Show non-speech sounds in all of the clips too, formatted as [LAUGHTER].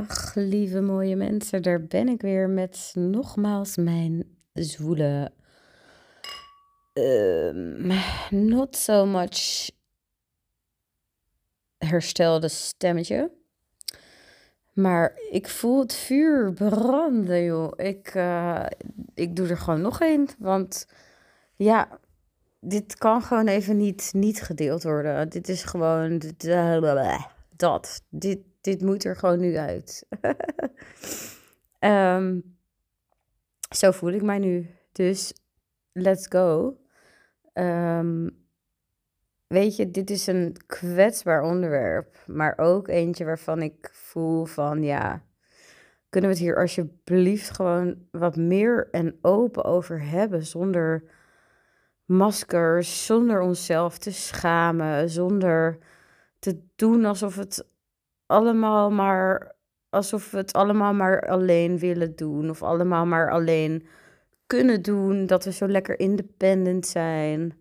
Dag lieve mooie mensen, daar ben ik weer met nogmaals mijn zwoele, ehm, not so much herstelde stemmetje. Maar ik voel het vuur branden, joh. Ik, eh, ik doe er gewoon nog een, want ja, dit kan gewoon even niet, niet gedeeld worden. Dit is gewoon uh, dat. Dit, dit moet er gewoon nu uit. um, [LAUGHS] zo voel ik mij nu. Dus let's go. Um, weet je, dit is een kwetsbaar onderwerp, maar ook eentje waarvan ik voel van ja, kunnen we het hier alsjeblieft gewoon wat meer en open over hebben zonder maskers, zonder onszelf te schamen, zonder te doen alsof het allemaal maar alsof we het allemaal maar alleen willen doen of allemaal maar alleen kunnen doen, dat we zo lekker independent zijn.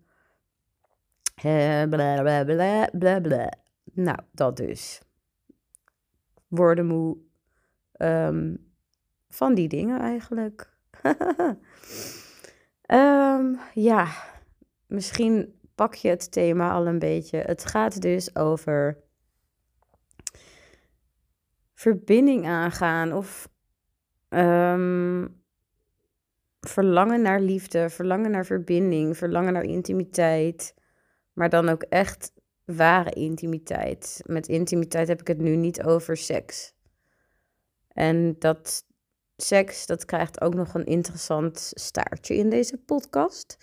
Uh, bla bla bla bla bla. Nou, dat dus. Woorden moe um, van die dingen eigenlijk. um, [LAUGHS] ja, misschien pak je het thema al een beetje. Het gaat dus over verbinding aangaan of um, verlangen naar liefde, verlangen naar verbinding, verlangen naar intimiteit, maar dan ook echt ware intimiteit. Met intimiteit heb ik het nu niet over seks. En dat seks, dat krijgt ook nog een interessant staartje in deze podcast.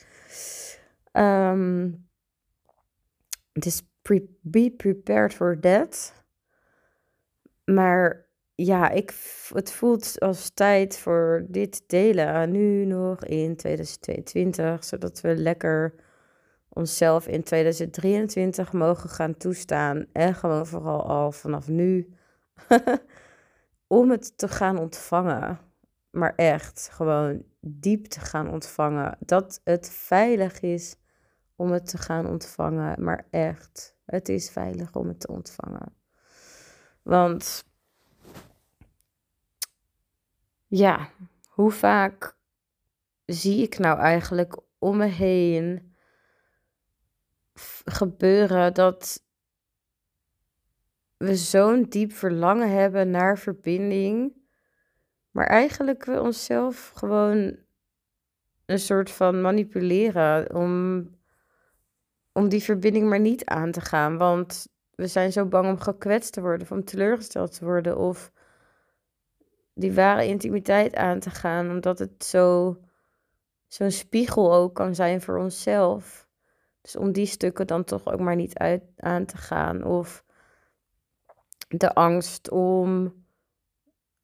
Um, dus be prepared for that. Maar ja, ik, het voelt als tijd voor dit delen. Nu nog in 2022, zodat we lekker onszelf in 2023 mogen gaan toestaan. En gewoon vooral al vanaf nu. [LAUGHS] om het te gaan ontvangen. Maar echt gewoon diep te gaan ontvangen. Dat het veilig is om het te gaan ontvangen. Maar echt, het is veilig om het te ontvangen. Want ja, hoe vaak zie ik nou eigenlijk om me heen gebeuren dat we zo'n diep verlangen hebben naar verbinding, maar eigenlijk we onszelf gewoon een soort van manipuleren om, om die verbinding maar niet aan te gaan. Want we zijn zo bang om gekwetst te worden, of om teleurgesteld te worden, of die ware intimiteit aan te gaan, omdat het zo, zo'n spiegel ook kan zijn voor onszelf. Dus om die stukken dan toch ook maar niet uit, aan te gaan. Of de angst om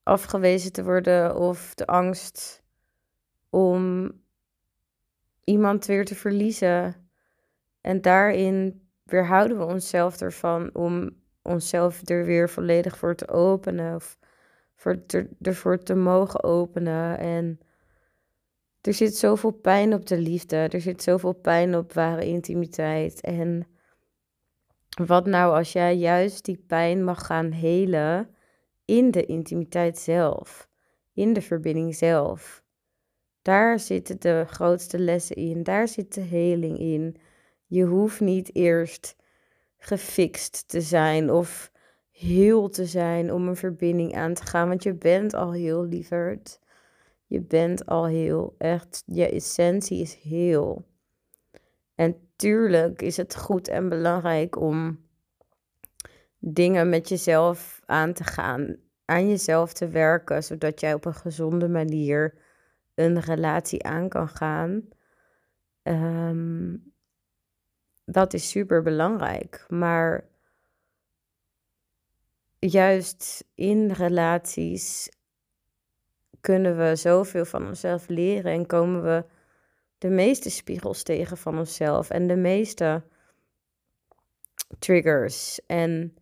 afgewezen te worden, of de angst om iemand weer te verliezen. En daarin weerhouden we onszelf ervan om onszelf er weer volledig voor te openen of voor te, ervoor te mogen openen. En er zit zoveel pijn op de liefde, er zit zoveel pijn op ware intimiteit. En wat nou als jij juist die pijn mag gaan helen in de intimiteit zelf, in de verbinding zelf. Daar zitten de grootste lessen in, daar zit de heling in. Je hoeft niet eerst gefixt te zijn of heel te zijn om een verbinding aan te gaan. Want je bent al heel lieverd. Je bent al heel echt. Je essentie is heel. En tuurlijk is het goed en belangrijk om dingen met jezelf aan te gaan. Aan jezelf te werken, zodat jij op een gezonde manier een relatie aan kan gaan. Um, dat is super belangrijk. Maar juist in relaties kunnen we zoveel van onszelf leren en komen we de meeste spiegels tegen van onszelf en de meeste triggers. En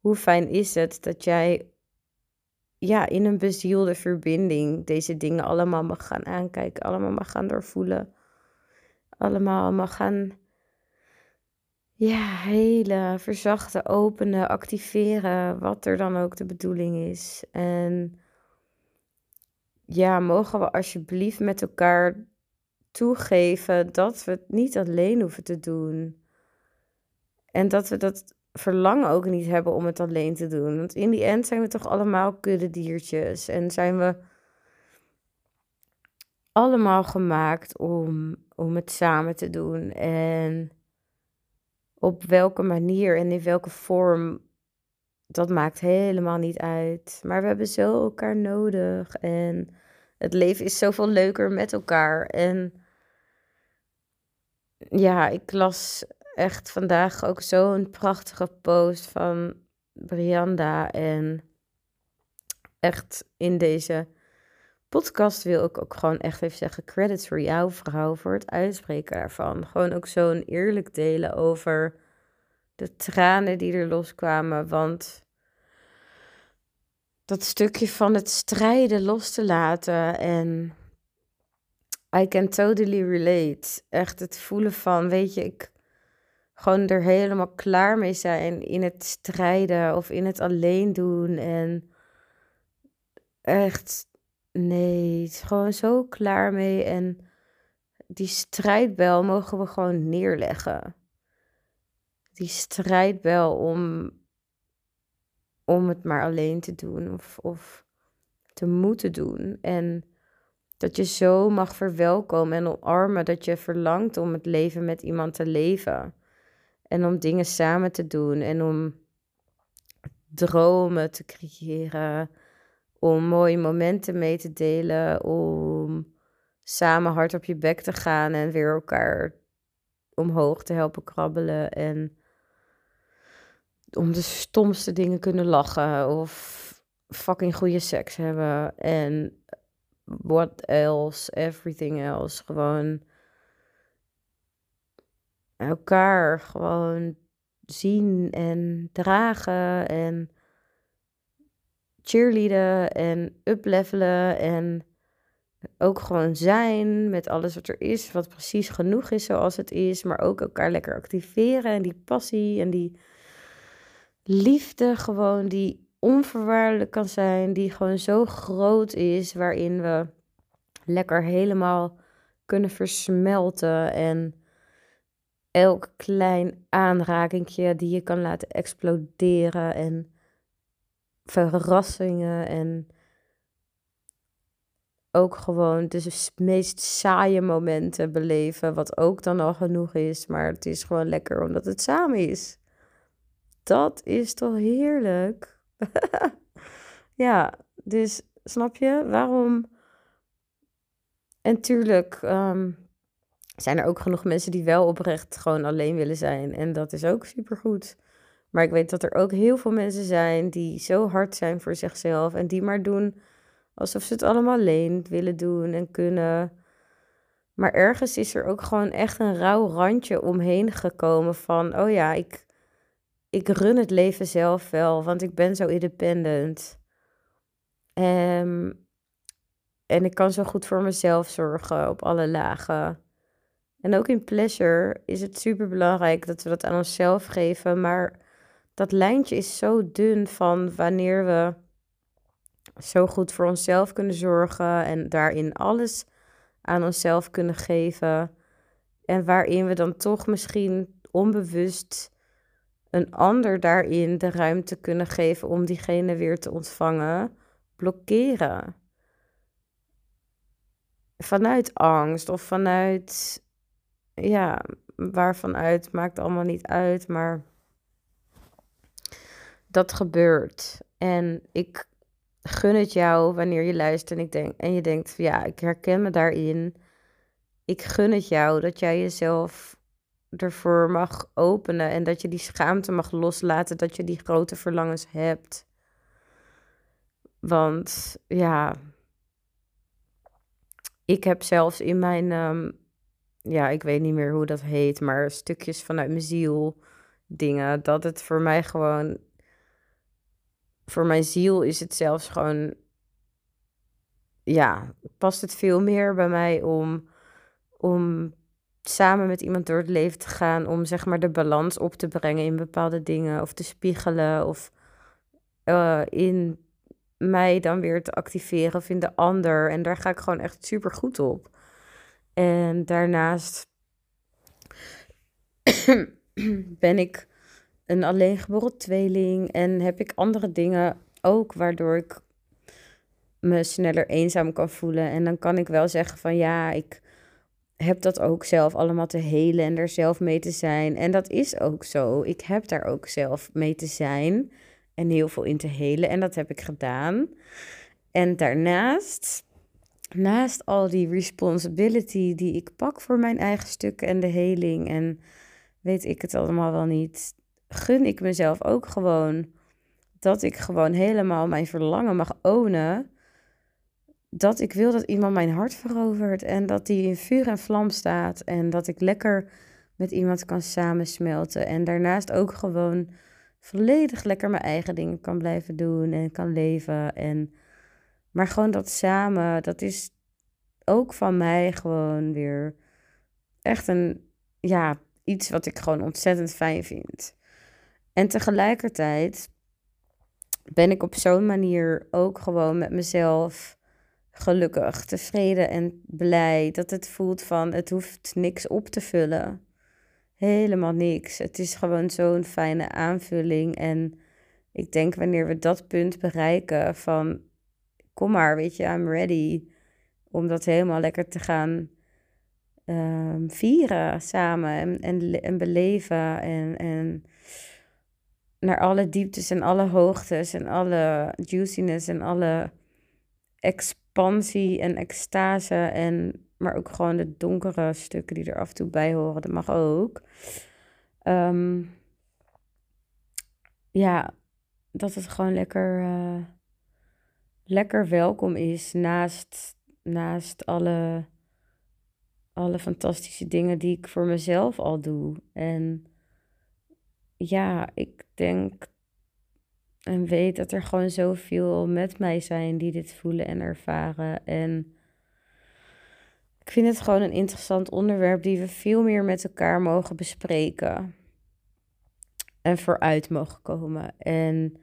hoe fijn is het dat jij ja, in een bezielde verbinding deze dingen allemaal mag gaan aankijken, allemaal mag gaan doorvoelen, allemaal mag gaan ja, hele verzachten, openen, activeren, wat er dan ook de bedoeling is. En ja, mogen we alsjeblieft met elkaar toegeven dat we het niet alleen hoeven te doen. En dat we dat verlangen ook niet hebben om het alleen te doen. Want in die end zijn we toch allemaal kuddediertjes. En zijn we allemaal gemaakt om, om het samen te doen. En op welke manier en in welke vorm, dat maakt helemaal niet uit. Maar we hebben zo elkaar nodig. En het leven is zoveel leuker met elkaar. En ja, ik las echt vandaag ook zo'n prachtige post van Brianda. En echt in deze podcast wil ik ook gewoon echt even zeggen: credits voor jou, vrouw, voor het uitspreken daarvan. Gewoon ook zo'n eerlijk delen over de tranen die er loskwamen. Want dat stukje van het strijden los te laten en I can totally relate. Echt het voelen van, weet je, ik gewoon er helemaal klaar mee zijn in het strijden of in het alleen doen. En echt, nee, het is gewoon zo klaar mee. En die strijdbel mogen we gewoon neerleggen. Die strijdbel om, om het maar alleen te doen of, of te moeten doen. En dat je zo mag verwelkomen en omarmen dat je verlangt om het leven met iemand te leven. En om dingen samen te doen en om dromen te creëren. Om mooie momenten mee te delen. Om samen hard op je bek te gaan en weer elkaar omhoog te helpen krabbelen. En om de stomste dingen kunnen lachen. Of fucking goede seks hebben. En what else, everything else. Gewoon elkaar gewoon zien en dragen en cheerleaden en uplevelen en ook gewoon zijn met alles wat er is, wat precies genoeg is zoals het is, maar ook elkaar lekker activeren en die passie en die liefde gewoon die onvoorwaardelijk kan zijn, die gewoon zo groot is, waarin we lekker helemaal kunnen versmelten en elk klein aanrakingje die je kan laten exploderen en verrassingen en ook gewoon de meest saaie momenten beleven, wat ook dan al genoeg is, maar het is gewoon lekker omdat het samen is. Dat is toch heerlijk? [LAUGHS] ja, dus snap je waarom? En tuurlijk ehm, zijn er ook genoeg mensen die wel oprecht gewoon alleen willen zijn. En dat is ook supergoed. Maar ik weet dat er ook heel veel mensen zijn die zo hard zijn voor zichzelf en die maar doen alsof ze het allemaal alleen willen doen en kunnen. Maar ergens is er ook gewoon echt een rauw randje omheen gekomen van, oh ja, ik, ik run het leven zelf wel, want ik ben zo independent. Um, en ik kan zo goed voor mezelf zorgen op alle lagen. En ook in pleasure is het super belangrijk dat we dat aan onszelf geven. Maar dat lijntje is zo dun van wanneer we zo goed voor onszelf kunnen zorgen en daarin alles aan onszelf kunnen geven. En waarin we dan toch misschien onbewust een ander daarin de ruimte kunnen geven om diegene weer te ontvangen, blokkeren. Vanuit angst of vanuit, ja, waarvanuit maakt allemaal niet uit, maar dat gebeurt. En ik gun het jou wanneer je luistert en, ik denk, en je denkt, ja, ik herken me daarin. Ik gun het jou dat jij jezelf ervoor mag openen en dat je die schaamte mag loslaten, dat je die grote verlangens hebt. Want ja, ik heb zelfs in mijn, ehm, ja, ik weet niet meer hoe dat heet, maar stukjes vanuit mijn ziel dingen, dat het voor mij gewoon, voor mijn ziel is het zelfs gewoon, ja, past het veel meer bij mij om, om samen met iemand door het leven te gaan om zeg maar de balans op te brengen in bepaalde dingen of te spiegelen of uh, in mij dan weer te activeren of in de ander. En daar ga ik gewoon echt super goed op. En daarnaast [CLEARS THROAT] ben ik een alleengeboren tweeling en heb ik andere dingen ook waardoor ik me sneller eenzaam kan voelen. En dan kan ik wel zeggen van ja, ik heb dat ook zelf allemaal te helen en er zelf mee te zijn. En dat is ook zo. Ik heb daar ook zelf mee te zijn en heel veel in te helen. En dat heb ik gedaan. En daarnaast, naast al die responsibility die ik pak voor mijn eigen stukken en de heling en weet ik het allemaal wel niet, gun ik mezelf ook gewoon dat ik gewoon helemaal mijn verlangen mag ownen. Dat ik wil dat iemand mijn hart verovert en dat die in vuur en vlam staat en dat ik lekker met iemand kan samensmelten. En daarnaast ook gewoon volledig lekker mijn eigen dingen kan blijven doen en kan leven. En, maar gewoon dat samen, dat is ook van mij gewoon weer echt een, ja, iets wat ik gewoon ontzettend fijn vind. En tegelijkertijd ben ik op zo'n manier ook gewoon met mezelf gelukkig, tevreden en blij. Dat het voelt van het hoeft niks op te vullen. Helemaal niks. Het is gewoon zo'n fijne aanvulling. En ik denk wanneer we dat punt bereiken van kom maar, weet je, I'm ready. Om dat helemaal lekker te gaan um, vieren samen en, en, en beleven. En, en naar alle dieptes en alle hoogtes en alle juiciness en alle expansie en extase en maar ook gewoon de donkere stukken die er af en toe bij horen, dat mag ook. Ehm, ja, dat het gewoon lekker, uh, lekker welkom is naast, naast alle, alle fantastische dingen die ik voor mezelf al doe. En ja, ik denk en weet dat er gewoon zoveel met mij zijn die dit voelen en ervaren. En ik vind het gewoon een interessant onderwerp die we veel meer met elkaar mogen bespreken. En vooruit mogen komen. En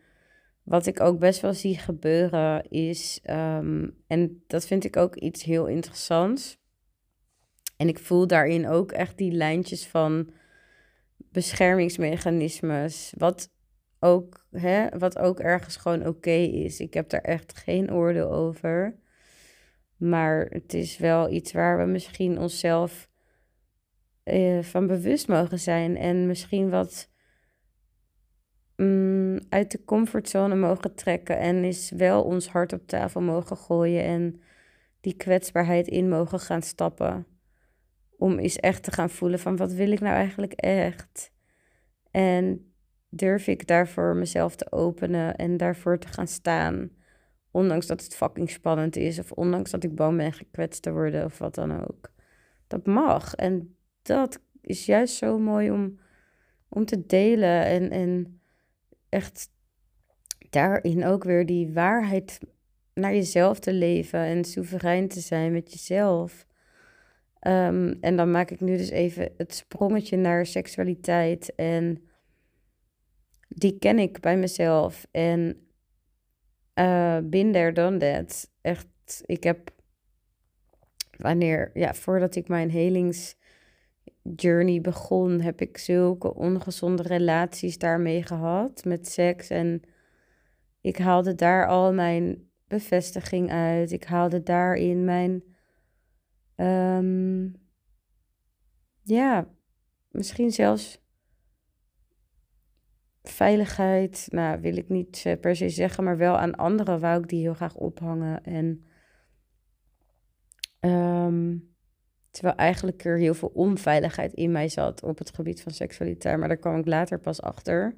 wat ik ook best wel zie gebeuren is, ehm, en dat vind ik ook iets heel interessants. En ik voel daarin ook echt die lijntjes van beschermingsmechanismes. Wat ook, hè, wat ook ergens gewoon oké is. Ik heb daar echt geen oordeel over. Maar het is wel iets waar we misschien onszelf uh, van bewust mogen zijn. En misschien wat mm, uit de comfortzone mogen trekken. En is wel ons hart op tafel mogen gooien. En die kwetsbaarheid in mogen gaan stappen. Om eens echt te gaan voelen van wat wil ik nou eigenlijk echt? En durf ik daarvoor mezelf te openen en daarvoor te gaan staan. Ondanks dat het fucking spannend is. Of ondanks dat ik bang ben gekwetst te worden of wat dan ook. Dat mag. En dat is juist zo mooi om, om te delen. En, en echt daarin ook weer die waarheid naar jezelf te leven. En soeverein te zijn met jezelf. Ehm, en dan maak ik nu dus even het sprongetje naar seksualiteit. En die ken ik bij mezelf. En uh, been there, done. Echt, ik heb wanneer, ja, voordat ik mijn helingsjourney begon, heb ik zulke ongezonde relaties daarmee gehad met seks. En ik haalde daar al mijn bevestiging uit. Ik haalde daarin mijn, um, ja, misschien zelfs veiligheid, nou wil ik niet eh, per se zeggen, maar wel aan anderen wou ik die heel graag ophangen. En ehm, terwijl eigenlijk er heel veel onveiligheid in mij zat op het gebied van seksualiteit, maar daar kwam ik later pas achter.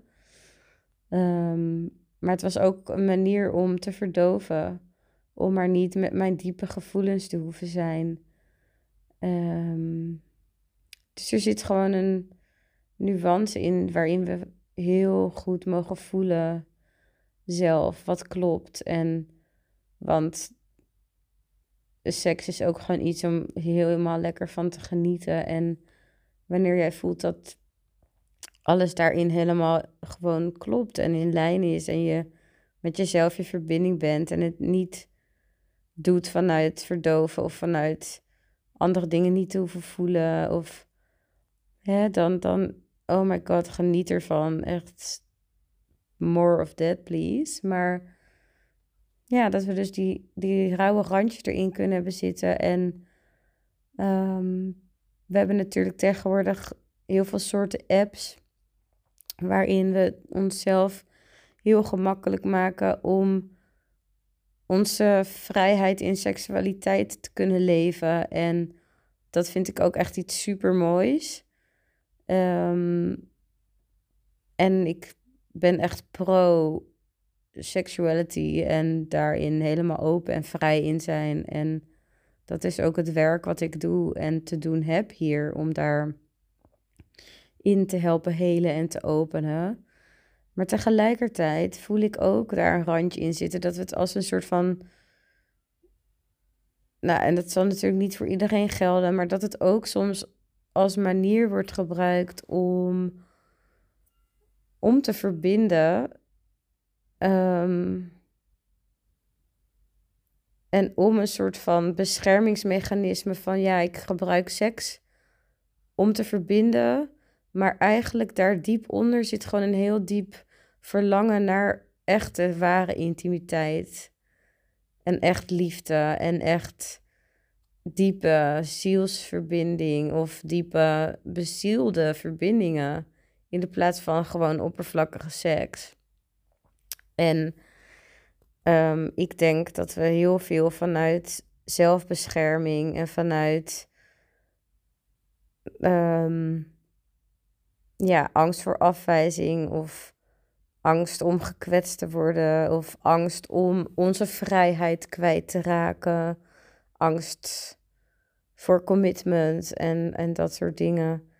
Ehm, maar het was ook een manier om te verdoven, om maar niet met mijn diepe gevoelens te hoeven zijn. Ehm, dus er zit gewoon een nuance in waarin we heel goed mogen voelen zelf wat klopt. En want seks is ook gewoon iets om helemaal lekker van te genieten. En wanneer jij voelt dat alles daarin helemaal gewoon klopt en in lijn is en je met jezelf in verbinding bent en het niet doet vanuit verdoven of vanuit andere dingen niet te hoeven voelen of hè, dan, dan, oh my god, geniet ervan. Echt more of that, please. Maar ja, dat we dus die, die rauwe randjes erin kunnen hebben zitten. En ehm, we hebben natuurlijk tegenwoordig heel veel soorten apps waarin we onszelf heel gemakkelijk maken om onze vrijheid in seksualiteit te kunnen leven. En dat vind ik ook echt iets super moois. Ehm, en ik ben echt pro sexuality en daarin helemaal open en vrij in zijn. En dat is ook het werk wat ik doe en te doen heb hier om daar in te helpen helen en te openen. Maar tegelijkertijd voel ik ook daar een randje in zitten dat we het als een soort van. Nou, en dat zal natuurlijk niet voor iedereen gelden, maar dat het ook soms als manier wordt gebruikt om, om te verbinden. Ehm, en om een soort van beschermingsmechanisme van ja, ik gebruik seks om te verbinden. Maar eigenlijk daar diep onder zit gewoon een heel diep verlangen naar echte, ware intimiteit. En echt liefde en echt diepe zielsverbinding of diepe bezielde verbindingen. In de plaats van gewoon oppervlakkige seks. En um, ik denk dat we heel veel vanuit zelfbescherming en vanuit um, ja, angst voor afwijzing of angst om gekwetst te worden of angst om onze vrijheid kwijt te raken, angst voor commitment en, en dat soort dingen.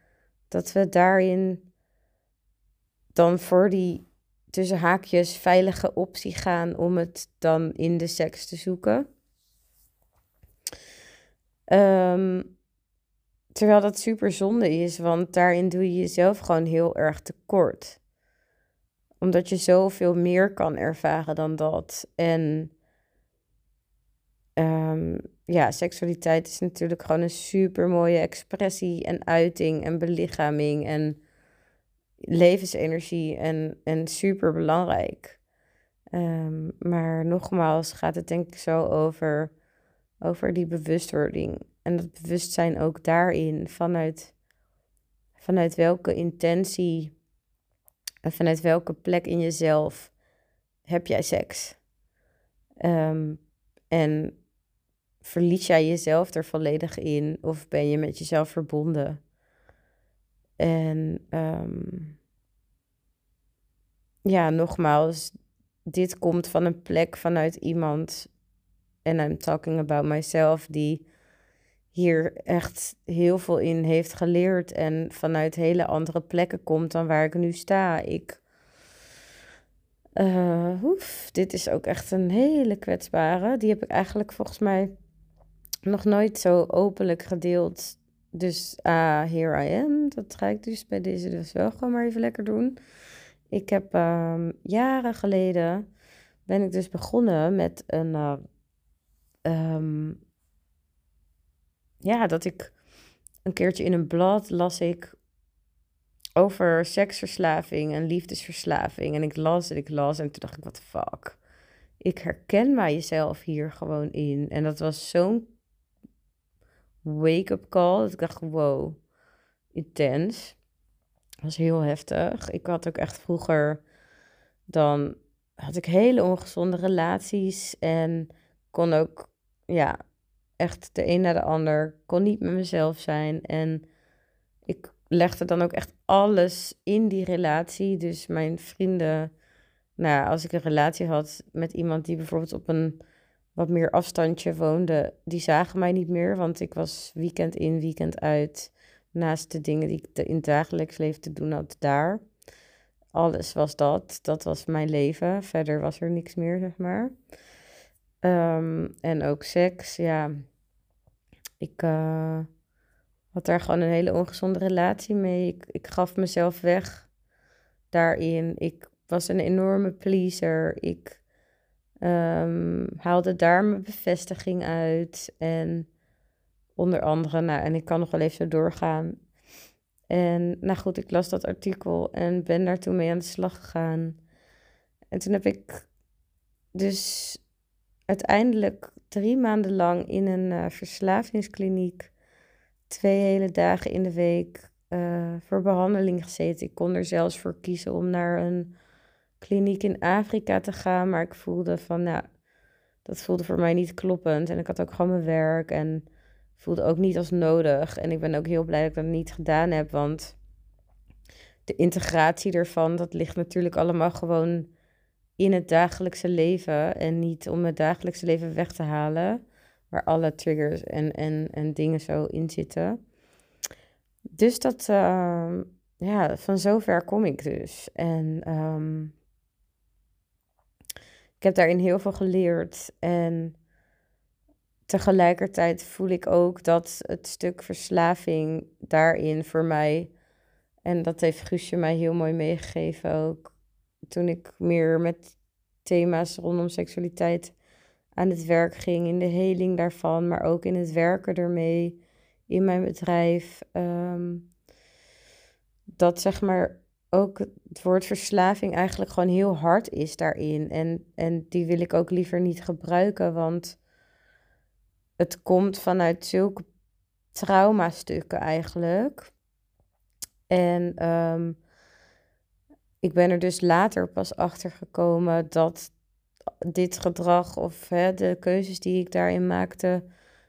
Dat we daarin dan voor die tussen haakjes veilige optie gaan om het dan in de seks te zoeken. Ehm, terwijl dat super zonde is, want daarin doe je jezelf gewoon heel erg tekort omdat je zoveel meer kan ervaren dan dat. En um, ja, seksualiteit is natuurlijk gewoon een super mooie expressie en uiting en belichaming en levensenergie en, en super belangrijk. Um, maar nogmaals gaat het denk ik zo over, over die bewustwording. En dat bewustzijn ook daarin vanuit, vanuit welke intentie en vanuit welke plek in jezelf heb jij seks? Ehm, en verlies jij jezelf er volledig in of ben je met jezelf verbonden? En ehm, ja, nogmaals, dit komt van een plek vanuit iemand, en I'm talking about myself, die hier echt heel veel in heeft geleerd en vanuit hele andere plekken komt dan waar ik nu sta. Ik. Uh, dit is ook echt een hele kwetsbare. Die heb ik eigenlijk volgens mij nog nooit zo openlijk gedeeld. Dus ah, here I am. Dat ga ik dus bij deze dus wel gewoon maar even lekker doen. Ik heb um, jaren geleden ben ik dus begonnen met een uh, um, ja, dat ik een keertje in een blad las ik over seksverslaving en liefdesverslaving. En ik las en ik las en toen dacht ik, wat fuck. Ik herken mijzelf hier gewoon in. En dat was zo'n wake-up call. Dat ik dacht, wow, intens. Dat was heel heftig. Ik had ook echt vroeger, dan had ik hele ongezonde relaties en kon ook, ja, echt de een naar de ander. Kon niet met mezelf zijn. En ik legde dan ook echt alles in die relatie. Dus mijn vrienden, nou, als ik een relatie had met iemand die bijvoorbeeld op een wat meer afstandje woonde, die zagen mij niet meer. Want ik was weekend in, weekend uit. Naast de dingen die ik in het dagelijks leven te doen had daar. Alles was dat. Dat was mijn leven. Verder was er niks meer, zeg maar. Ehm, en ook seks, ja. Ik uh, had daar gewoon een hele ongezonde relatie mee. Ik, ik gaf mezelf weg daarin. Ik was een enorme pleaser. Ik um, haalde daar mijn bevestiging uit. En onder andere, nou, en ik kan nog wel even zo doorgaan. En nou goed, ik las dat artikel en ben daar toen mee aan de slag gegaan. En toen heb ik dus uiteindelijk drie maanden lang in een uh, verslavingskliniek, twee hele dagen in de week, uh, voor behandeling gezeten. Ik kon er zelfs voor kiezen om naar een kliniek in Afrika te gaan, maar ik voelde van, nou, dat voelde voor mij niet kloppend. En ik had ook gewoon mijn werk en voelde ook niet als nodig. En ik ben ook heel blij dat ik dat niet gedaan heb, want de integratie ervan, dat ligt natuurlijk allemaal gewoon in het dagelijkse leven en niet om het dagelijkse leven weg te halen, waar alle triggers en, en, en dingen zo in zitten. Dus dat, uh, ja, van zover kom ik dus. En um, ik heb daarin heel veel geleerd en tegelijkertijd voel ik ook dat het stuk verslaving daarin voor mij, en dat heeft Guusje mij heel mooi meegegeven ook, toen ik meer met thema's rondom seksualiteit aan het werk ging, in de heling daarvan, maar ook in het werken ermee in mijn bedrijf. Ehm, dat zeg maar ook het woord verslaving eigenlijk gewoon heel hard is daarin. En, en die wil ik ook liever niet gebruiken, want het komt vanuit zulke traumastukken eigenlijk. En um, ik ben er dus later pas achter gekomen dat dit gedrag of hè, de keuzes die ik daarin maakte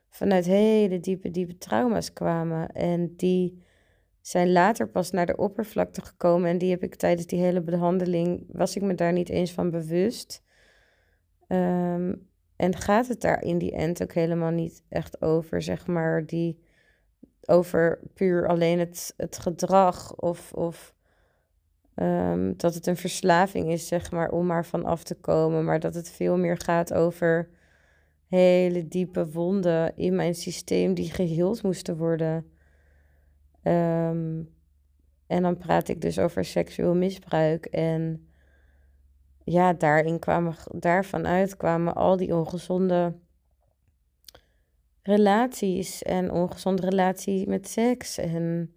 vanuit hele diepe, diepe trauma's kwamen. En die zijn later pas naar de oppervlakte gekomen. En die heb ik tijdens die hele behandeling, was ik me daar niet eens van bewust. Ehm, en gaat het daar in die end ook helemaal niet echt over, zeg maar, die, over puur alleen het, het gedrag of, of Ehm, dat het een verslaving is, zeg maar, om maar van af te komen. Maar dat het veel meer gaat over hele diepe wonden in mijn systeem die geheeld moesten worden. Ehm, en dan praat ik dus over seksueel misbruik. En ja, daarin kwamen, daarvan uit kwamen al die ongezonde relaties en ongezonde relatie met seks. En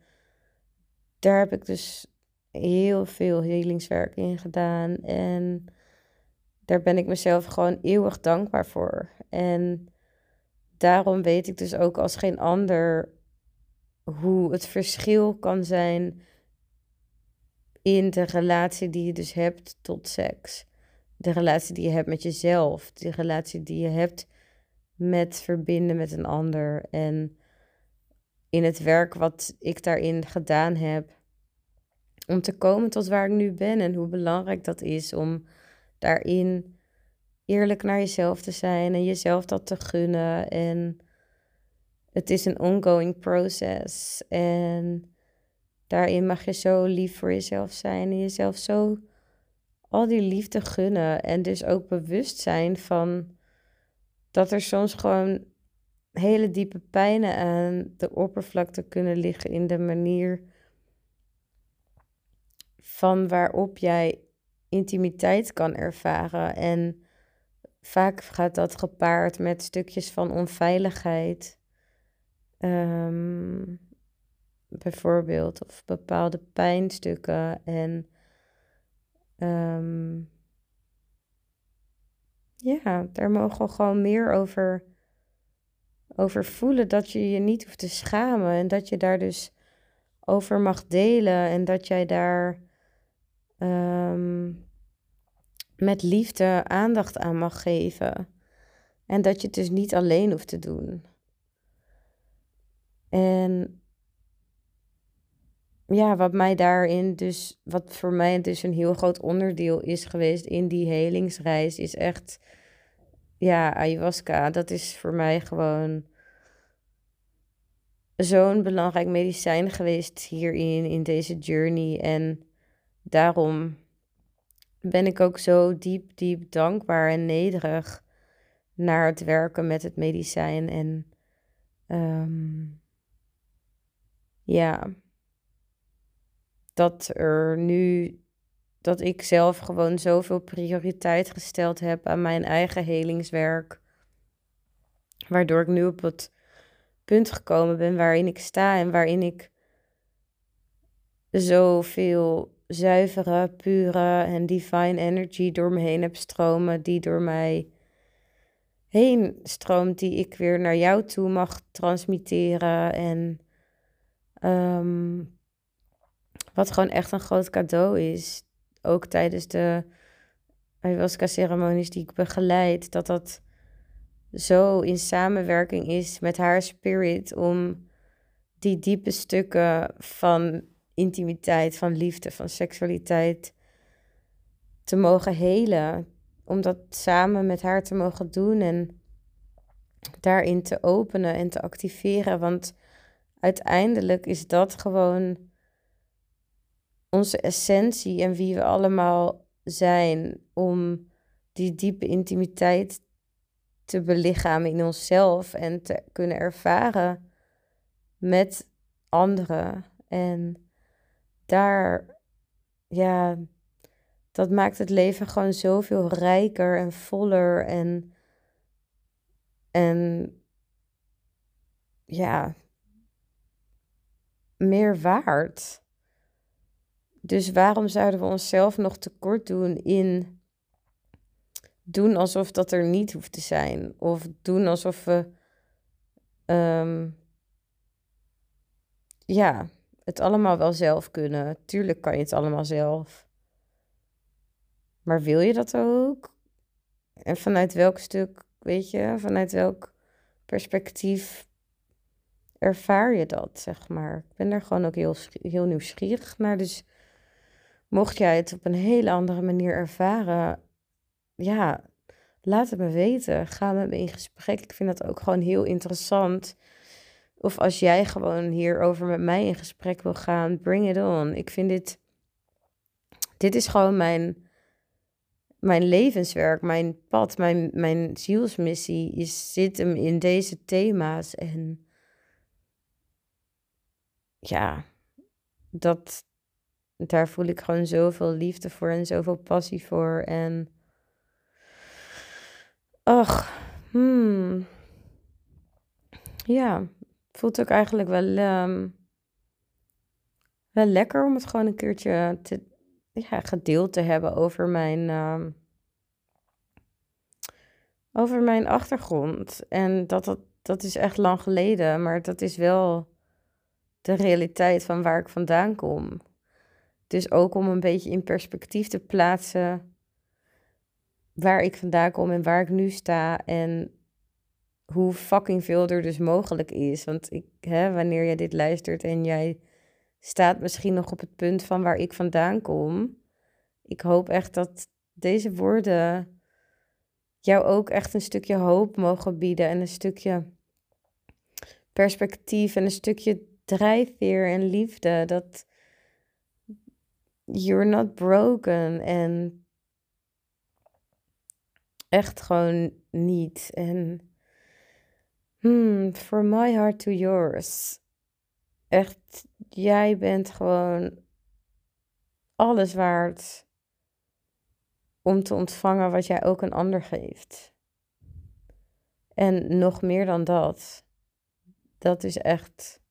daar heb ik dus heel veel helingswerk in gedaan. En daar ben ik mezelf gewoon eeuwig dankbaar voor. En daarom weet ik dus ook als geen ander hoe het verschil kan zijn in de relatie die je dus hebt tot seks. De relatie die je hebt met jezelf. De relatie die je hebt met verbinden met een ander. En in het werk wat ik daarin gedaan heb, om te komen tot waar ik nu ben en hoe belangrijk dat is om daarin eerlijk naar jezelf te zijn en jezelf dat te gunnen. En het is een ongoing process. En daarin mag je zo lief voor jezelf zijn en jezelf zo al die liefde gunnen. En dus ook bewust zijn van dat er soms gewoon hele diepe pijnen aan de oppervlakte kunnen liggen in de manier van waarop jij intimiteit kan ervaren. En vaak gaat dat gepaard met stukjes van onveiligheid. Um, bijvoorbeeld, of bepaalde pijnstukken. En um, ja, daar mogen we gewoon meer over, over voelen. Dat je je niet hoeft te schamen. En dat je daar dus over mag delen. En dat jij daar um, met liefde aandacht aan mag geven. En dat je het dus niet alleen hoeft te doen. En ja, wat mij daarin dus, wat voor mij dus een heel groot onderdeel is geweest in die helingsreis, is echt, ja, ayahuasca. Dat is voor mij gewoon zo'n belangrijk medicijn geweest hierin, in deze journey. En daarom ben ik ook zo diep, diep dankbaar en nederig naar het werken met het medicijn. En um, ja, dat er nu, dat ik zelf gewoon zoveel prioriteit gesteld heb aan mijn eigen helingswerk. Waardoor ik nu op het punt gekomen ben waarin ik sta en waarin ik zoveel zuivere, pure en divine energy door me heen heb stromen, die door mij heen stroomt, die ik weer naar jou toe mag transmitteren. En ehm, wat gewoon echt een groot cadeau is. Ook tijdens de ayahuasca-ceremonies die ik begeleid, dat dat zo in samenwerking is met haar spirit om die diepe stukken van intimiteit, van liefde, van seksualiteit te mogen helen. Om dat samen met haar te mogen doen en daarin te openen en te activeren. Want uiteindelijk is dat gewoon onze essentie en wie we allemaal zijn om die diepe intimiteit te belichamen in onszelf en te kunnen ervaren met anderen. En daar, ja, dat maakt het leven gewoon zoveel rijker en voller en, en ja, meer waard. Dus waarom zouden we onszelf nog tekort doen in doen alsof dat er niet hoeft te zijn? Of doen alsof we, ehm, ja, het allemaal wel zelf kunnen. Tuurlijk kan je het allemaal zelf. Maar wil je dat ook? En vanuit welk stuk, weet je, vanuit welk perspectief ervaar je dat, zeg maar? Ik ben daar gewoon ook heel, heel nieuwsgierig naar. Dus mocht jij het op een hele andere manier ervaren, ja, laat het me weten. Ga met me in gesprek. Ik vind dat ook gewoon heel interessant. Of als jij gewoon hierover met mij in gesprek wil gaan, bring it on. Ik vind dit. Dit is gewoon mijn, mijn levenswerk, mijn pad, mijn, mijn zielsmissie. Je zit hem in deze thema's. En ja, dat, daar voel ik gewoon zoveel liefde voor en zoveel passie voor. En ach, hmm. Ja, voelt ook eigenlijk wel, ehm, wel lekker om het gewoon een keertje te, ja, gedeeld te hebben over mijn, ehm, over mijn achtergrond. En dat, dat, dat is echt lang geleden, maar dat is wel de realiteit van waar ik vandaan kom. Dus ook om een beetje in perspectief te plaatsen waar ik vandaan kom en waar ik nu sta en hoe fucking veel er dus mogelijk is. Want ik, hè, wanneer jij dit luistert en jij staat misschien nog op het punt van waar ik vandaan kom, ik hoop echt dat deze woorden jou ook echt een stukje hoop mogen bieden en een stukje perspectief en een stukje drijfveer en liefde. Dat you're not broken en echt gewoon niet. En Hmm, from my heart to yours. Echt, jij bent gewoon alles waard om te ontvangen wat jij ook een ander geeft. En nog meer dan dat. Dat is echt.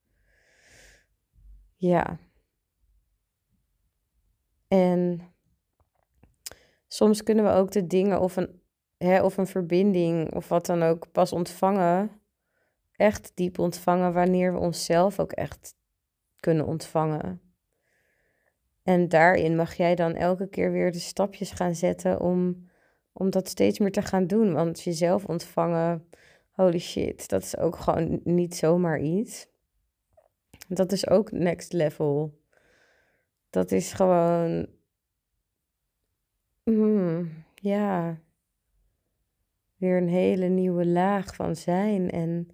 Ja. En soms kunnen we ook de dingen of een, hè, of een verbinding of wat dan ook pas ontvangen echt diep ontvangen wanneer we onszelf ook echt kunnen ontvangen. En daarin mag jij dan elke keer weer de stapjes gaan zetten om, om dat steeds meer te gaan doen. Want jezelf ontvangen, holy shit, dat is ook gewoon niet zomaar iets. Dat is ook next level. Dat is gewoon. Hmm, ja. Weer een hele nieuwe laag van zijn. En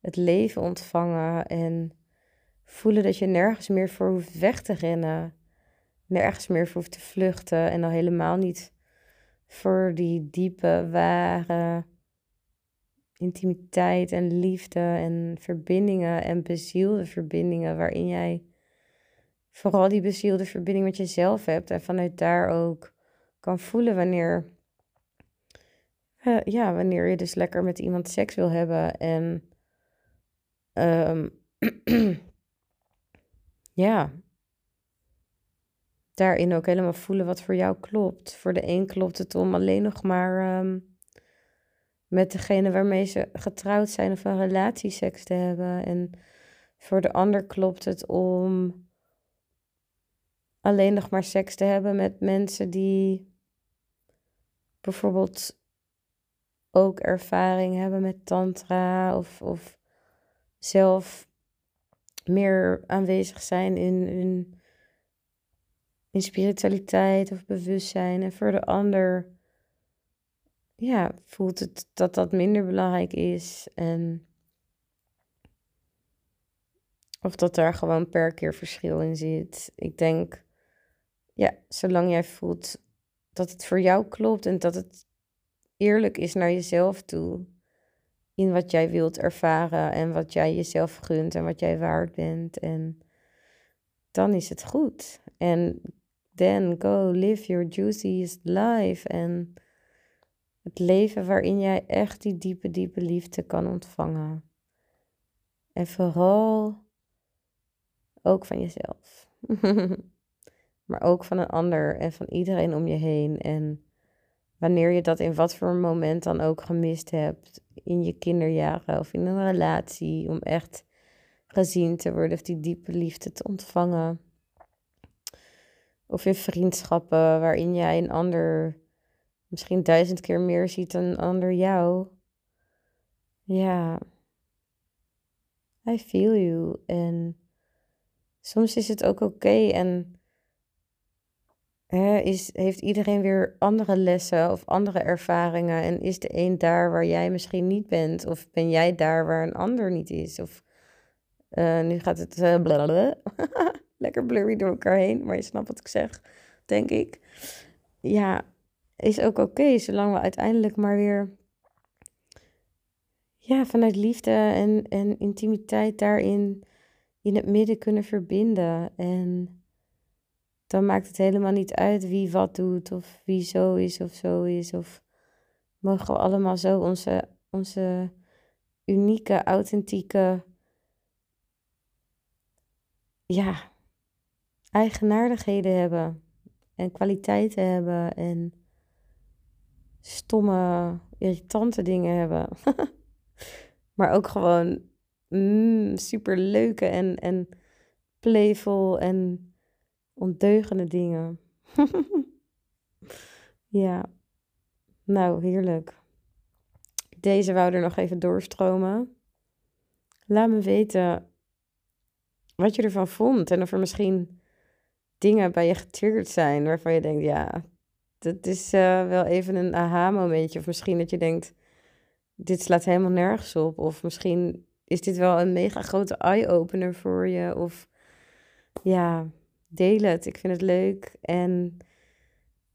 het leven ontvangen en voelen dat je nergens meer voor hoeft weg te rennen, nergens meer voor hoeft te vluchten en al helemaal niet voor die diepe, ware intimiteit en liefde en verbindingen en bezielde verbindingen waarin jij vooral die bezielde verbinding met jezelf hebt en vanuit daar ook kan voelen wanneer, uh, ja, wanneer je dus lekker met iemand seks wil hebben en um, [CLEARS THROAT] ja, daarin ook helemaal voelen wat voor jou klopt. Voor de een klopt het om alleen nog maar um, met degene waarmee ze getrouwd zijn of een relatie seks te hebben. En voor de ander klopt het om alleen nog maar seks te hebben met mensen die bijvoorbeeld ook ervaring hebben met tantra of, of zelf meer aanwezig zijn in, in, in spiritualiteit of bewustzijn. En voor de ander ja, voelt het dat dat minder belangrijk is. En of dat daar gewoon per keer verschil in zit. Ik denk, ja, zolang jij voelt dat het voor jou klopt en dat het eerlijk is naar jezelf toe. In wat jij wilt ervaren en wat jij jezelf gunt en wat jij waard bent. En dan is het goed. En then go live your juiciest life. En het leven waarin jij echt die diepe, diepe liefde kan ontvangen. En vooral ook van jezelf. [LAUGHS] maar ook van een ander en van iedereen om je heen. En wanneer je dat in wat voor moment dan ook gemist hebt, in je kinderjaren of in een relatie, om echt gezien te worden of die diepe liefde te ontvangen. Of in vriendschappen waarin jij een ander misschien duizend keer meer ziet dan een ander jou. Ja, I feel you. En soms is het ook oké en hè, is, heeft iedereen weer andere lessen of andere ervaringen. En is de een daar waar jij misschien niet bent? Of ben jij daar waar een ander niet is? Of uh, nu gaat het uh, [LAUGHS] lekker blurry door elkaar heen, maar je snapt wat ik zeg, denk ik. Ja, is ook oké, zolang we uiteindelijk maar weer ja, vanuit liefde en, en intimiteit daarin in het midden kunnen verbinden. En dan maakt het helemaal niet uit wie wat doet of wie zo is of zo is. Of mogen we allemaal zo onze, onze unieke, authentieke, ja, eigenaardigheden hebben en kwaliteiten hebben en stomme, irritante dingen hebben. [LAUGHS] maar ook gewoon mm, super leuke en, en playful en ondeugende dingen. [LAUGHS] ja, nou heerlijk. Deze wou er nog even doorstromen. Laat me weten wat je ervan vond en of er misschien dingen bij je getriggerd zijn waarvan je denkt, ja, dat is uh, wel even een aha-momentje. Of misschien dat je denkt, dit slaat helemaal nergens op. Of misschien is dit wel een mega grote eye-opener voor je. Of ja, deel het. Ik vind het leuk. En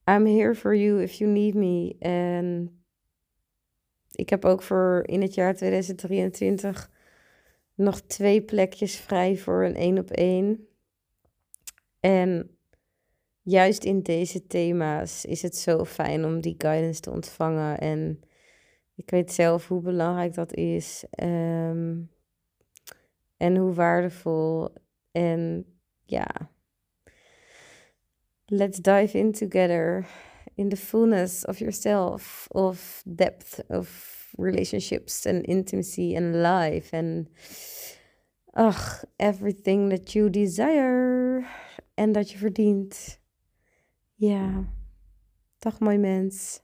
I'm here for you if you need me. En ik heb ook voor in het jaar 2023 nog twee plekjes vrij voor een één op één. En juist in deze thema's is het zo fijn om die guidance te ontvangen. En ik weet zelf hoe belangrijk dat is. Ehm, en hoe waardevol. En ja, let's dive in together in the fullness of yourself, of depth of relationships and intimacy and life and ach, everything that you desire en dat je verdient. Ja, dag mooi mens.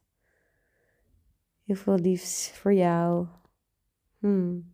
Heel veel liefs voor jou. Hmm.